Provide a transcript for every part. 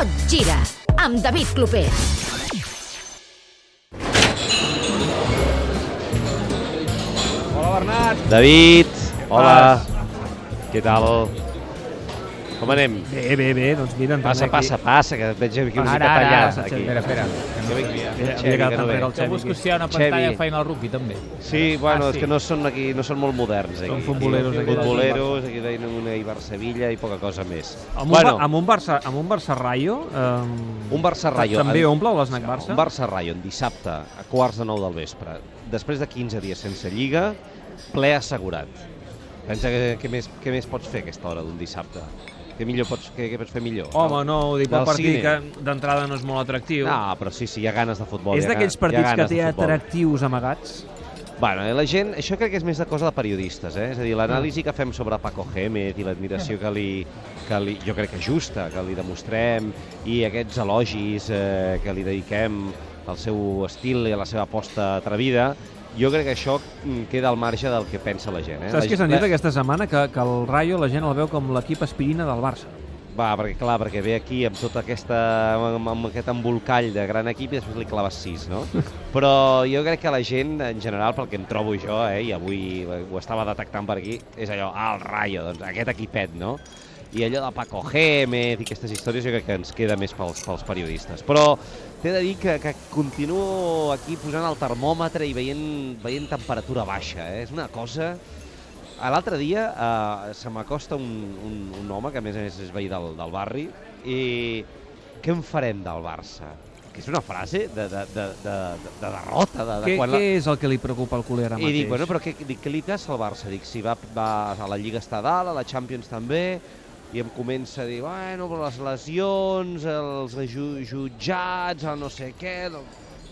Tot gira amb David Clopés. Hola, Bernat. David, hola. Què tal? Com anem? Bé, bé, bé, doncs mira, ens Passa, aquí. passa, passa, que et veig aquí una Ara, mica ara, tallat. ara, aquí. espera, espera. Que Havia Xevi, que no ve. Que busco si hi ha una Xevi. pantalla feina al rugby, també. Sí, bueno, Ah, és sí. que no són aquí, no són molt moderns. Aquí. Són futboleros, aquí. Futboleros, aquí veien una Ibar-Sevilla i poca cosa més. Amb un, bueno, Ba- amb un Barça, amb un Barça Rayo, um, un Barça-Rayo. també omple l'esnac Barça? Un Barça-Rayo dissabte a quarts de nou del vespre. Després de 15 dies sense Lliga, ple assegurat. Pensa que, què, més, què més pots fer a aquesta hora d'un dissabte? Què, millor pots, què, què pots fer millor? Home, no, ho dic pel partit cine. que d'entrada no és molt atractiu. No, però sí, sí, hi ha ganes de futbol. és d'aquells partits que té atractius amagats. Bueno, eh, la gent, això crec que és més de cosa de periodistes, eh? És a dir, l'anàlisi que fem sobre Paco Gémez i l'admiració que li, que li, jo crec que justa, que li demostrem, i aquests elogis eh, que li dediquem al seu estil i a la seva aposta atrevida, jo crec que això mm, queda al marge del que pensa la gent. Eh? Saps què s'han dit aquesta setmana? Que, que el Rayo la gent el veu com l'equip aspirina del Barça. Va, perquè clar, perquè ve aquí amb tota aquesta, amb, amb aquest embolcall de gran equip i després li claves sis, no? Però jo crec que la gent, en general, pel que em trobo jo, eh, i avui ho estava detectant per aquí, és allò, ah, el Rayo, doncs aquest equipet, no? I allò de Paco Gémez i aquestes històries jo crec que ens queda més pels, pels periodistes. Però t'he de dir que, que continuo aquí posant el termòmetre i veient, veient temperatura baixa, eh? És una cosa... L'altre dia eh, se m'acosta un, un, un home, que a més a més és veí del, del barri, i què en farem del Barça? Que és una frase de, de, de, de, de derrota. De, de Què, quan què és el que li preocupa al culer ara I mateix? dic, bueno, però què, dic, què li passa al Barça? Dic, si va, va a la Lliga està a dalt, a la Champions també, i em comença a dir, bueno, però les lesions, els ju jutjats, el no sé què...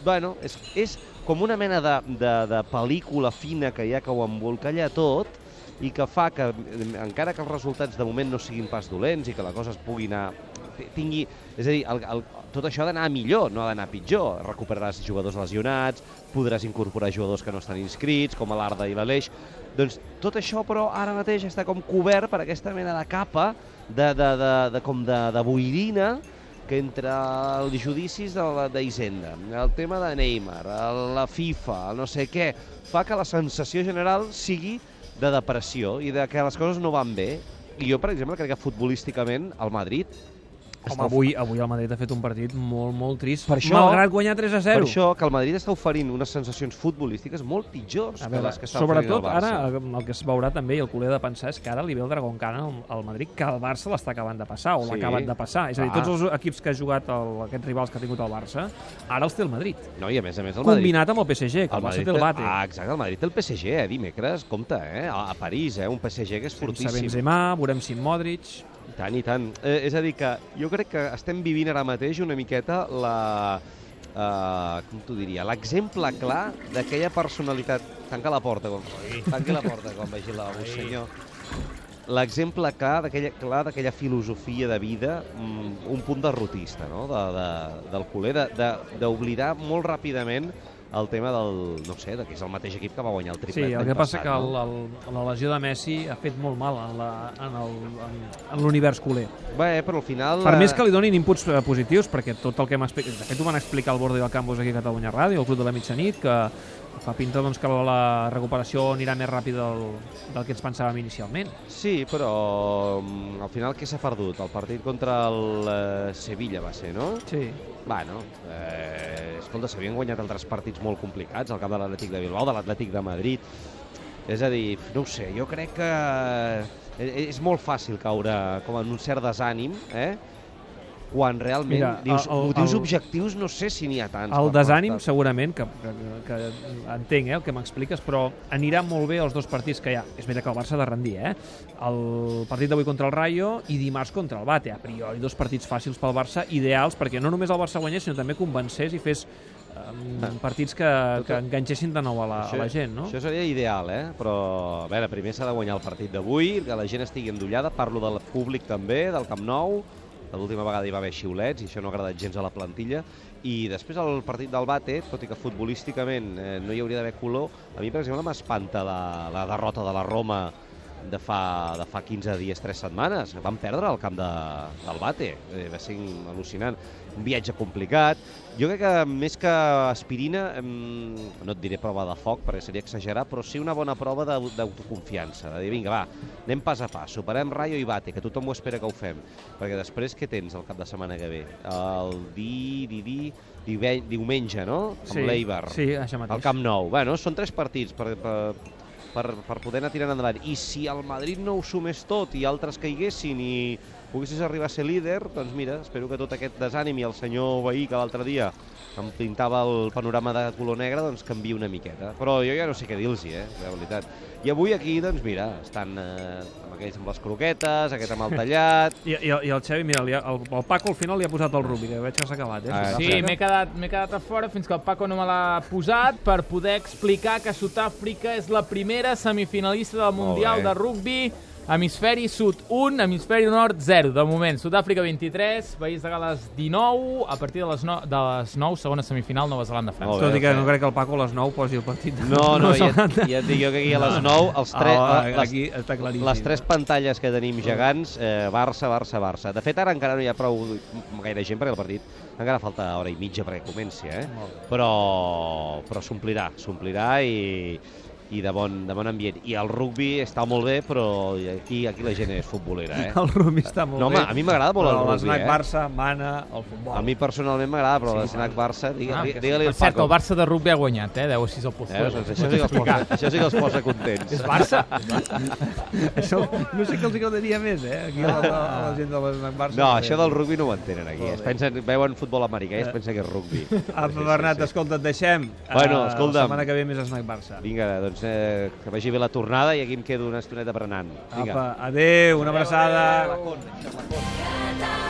Bueno, és, és com una mena de, de, de pel·lícula fina que hi ha que ho embolcalla tot i que fa que, encara que els resultats de moment no siguin pas dolents i que la cosa es pugui anar tingui, és a dir, el, el, tot això ha d'anar millor, no ha d'anar pitjor. Recuperaràs jugadors lesionats, podràs incorporar jugadors que no estan inscrits, com l'Arda i l'Aleix. Doncs tot això, però, ara mateix està com cobert per aquesta mena de capa de, de, de, de, com de, de boirina que entre els judicis d'Hisenda, el tema de Neymar, la FIFA, el no sé què, fa que la sensació general sigui de depressió i de que les coses no van bé. I jo, per exemple, crec que futbolísticament el Madrid Home, avui, avui el Madrid ha fet un partit molt, molt trist, Per això- malgrat guanyar 3 a 0. Per això que el Madrid està oferint unes sensacions futbolístiques molt pitjors A que veure, les que està oferint el sobretot Barça. ara el que es veurà també i el culer de pensar és que ara li ve el Dragon Khan al, Madrid que el Barça l'està acabant de passar o Sí. l'ha acabat de passar. És a dir, tots els equips que ha jugat el, aquests rivals que ha tingut el Barça, ara els té el Madrid. No, i a més a més el Madrid... Combinat amb el PSG, que el, Barça té el bate. Ah, exacte, el Madrid té el PSG, eh, dimecres, compte, eh, a, París, eh, un PSG que és Sense fortíssim. Benzema, veurem si Modric... I tant, i tant. Eh, és a dir, que jo crec que estem vivint ara mateix una miqueta la... Uh, com t'ho diria? L'exemple clar d'aquella personalitat... Tanca la porta, com... tanqui la porta quan vegi la un senyor. L'exemple clar d'aquella filosofia de vida, mm, un punt derrotista, no?, de, de, del culer, de- de- d'oblidar molt ràpidament el tema del, no sé, de que és el mateix equip que va guanyar el Sí, triplet el l'any que passa passat, que el, el, la lesió de Messi ha fet molt mal en la- en el- l'univers culer. Bé, però al final... Per eh, més que li donin inputs eh, positius, perquè tot el que hem explicat... De fet, ho van explicar al Bordi del Campus aquí a Catalunya Ràdio, el Club de la Mitjanit, que fa pinta doncs, que la recuperació anirà més ràpid del, del que ens pensàvem inicialment. Sí, però mm, al final què s'ha perdut? El partit contra el eh, Sevilla va ser, no? Sí. Bueno, eh, escolta, s'havien guanyat altres partits molt complicats, al camp de l'Atlètic de Bilbao, de l'Atlètic de Madrid. És a dir, no ho sé, jo crec que eh, és molt fàcil caure com en un cert desànim, eh? Quan realment Mira, dius, el- el- motius el- objectius no sé si n'hi ha tants. El desànim, part. segurament, que, que, que entenc eh, el que m'expliques, però anirà molt bé els dos partits que hi ha. És veritat que el Barça ha de rendir, eh? El partit d'avui contra el Rayo i dimarts contra el Bate. A priori, dos partits fàcils pel Barça, ideals, perquè no només el Barça guanyés, sinó també convencés i fes um, partits que, que enganxessin de nou a la, a la gent, no? Això seria ideal, eh? Però, a veure, primer s'ha de guanyar el partit d'avui, que la gent estigui endollada, parlo del públic també, del Camp Nou, l'última vegada hi va haver xiulets i això no ha agradat gens a la plantilla, i després el partit del Bate, tot i que futbolísticament eh, no hi hauria d'haver color, a mi, per exemple, m'espanta la, la derrota de la Roma de fa, de fa 15 dies, 3 setmanes. Van perdre al camp de, del Bate. Eh, va ser al·lucinant. Un viatge complicat. Jo crec que més que aspirina, no et diré prova de foc, perquè seria exagerar, però sí una bona prova d'au- d'autoconfiança. De dir, vinga, va, anem pas a pas, superem Rayo i Bate, que tothom ho espera que ho fem. Perquè després què tens el cap de setmana que ve? El di, di, di, dive- diumenge, no? Amb l'Eibar. Sí, això mateix. Al Camp Nou. Bueno, són tres partits per, per, per, per poder anar tirant endavant. I si el Madrid no ho sumés tot i altres caiguessin i poguessis arribar a ser líder, doncs mira, espero que tot aquest desànim i el senyor Veí, que l'altre dia em pintava el panorama de color negre, doncs canvi una miqueta. Però jo ja no sé què dir-los, eh, de veritat. I avui aquí, doncs mira, estan eh, amb aquells amb les croquetes, aquest amb el tallat... I, i, I el Xavi, mira, li ha, el, el Paco al final li ha posat el rugby, que veig que s'ha acabat, eh? Ah, Sí, m'he quedat, m'he quedat a fora fins que el Paco no me l'ha posat per poder explicar que Sud-àfrica és la primera semifinalista del Mundial de Rugby Hemisferi Sud 1, Hemisferi Nord 0. De moment, Sud-àfrica 23, País de Gales 19, a partir de les, no, de les 9, segona semifinal, Nova Zelanda-França. Tot i que no crec que el Paco a les 9 posi el partit. de No, no, Nova ja, Zelanda. ja et dic jo que aquí a les 9, els tres, Ah, les, aquí està claríssim. les tres pantalles que tenim gegants, eh, Barça, Barça, Barça. De fet, ara encara no hi ha prou gaire gent perquè el partit encara falta hora i mitja perquè comenci, eh? Però, però s'omplirà, s'omplirà i, i de bon, de bon ambient. I el rugbi està molt bé, però aquí, aquí la gent és futbolera, eh? El rugby està molt No, bé. home, a mi m'agrada molt però el rugby, l'esnac eh? Barça mana el futbol. A mi personalment m'agrada, però Sí, l'esnac Barça, digue, Ah, digue, digue-li per al cert, Paco. el Barça de rugby ha guanyat, eh? 10 a 6 al Eh, Pozuelo. doncs això, sí que els posa, això sí que els posa contents. És Barça? Això, no sé què els agradaria més, eh? Aquí a la, a la gent de l'esnac Barça. No, això del rugbi no ho entenen aquí. Es pensen, veuen futbol americà i es pensa que és rugbi. Apa, Bernat, escolta, et deixem. Bueno, Eh, escolta'm. La setmana que ve més snack Barça. Vinga, doncs eh, que vagi bé la tornada i aquí em quedo una estoneta berenant. Vinga. Apa, adeu, una abraçada. Adéu.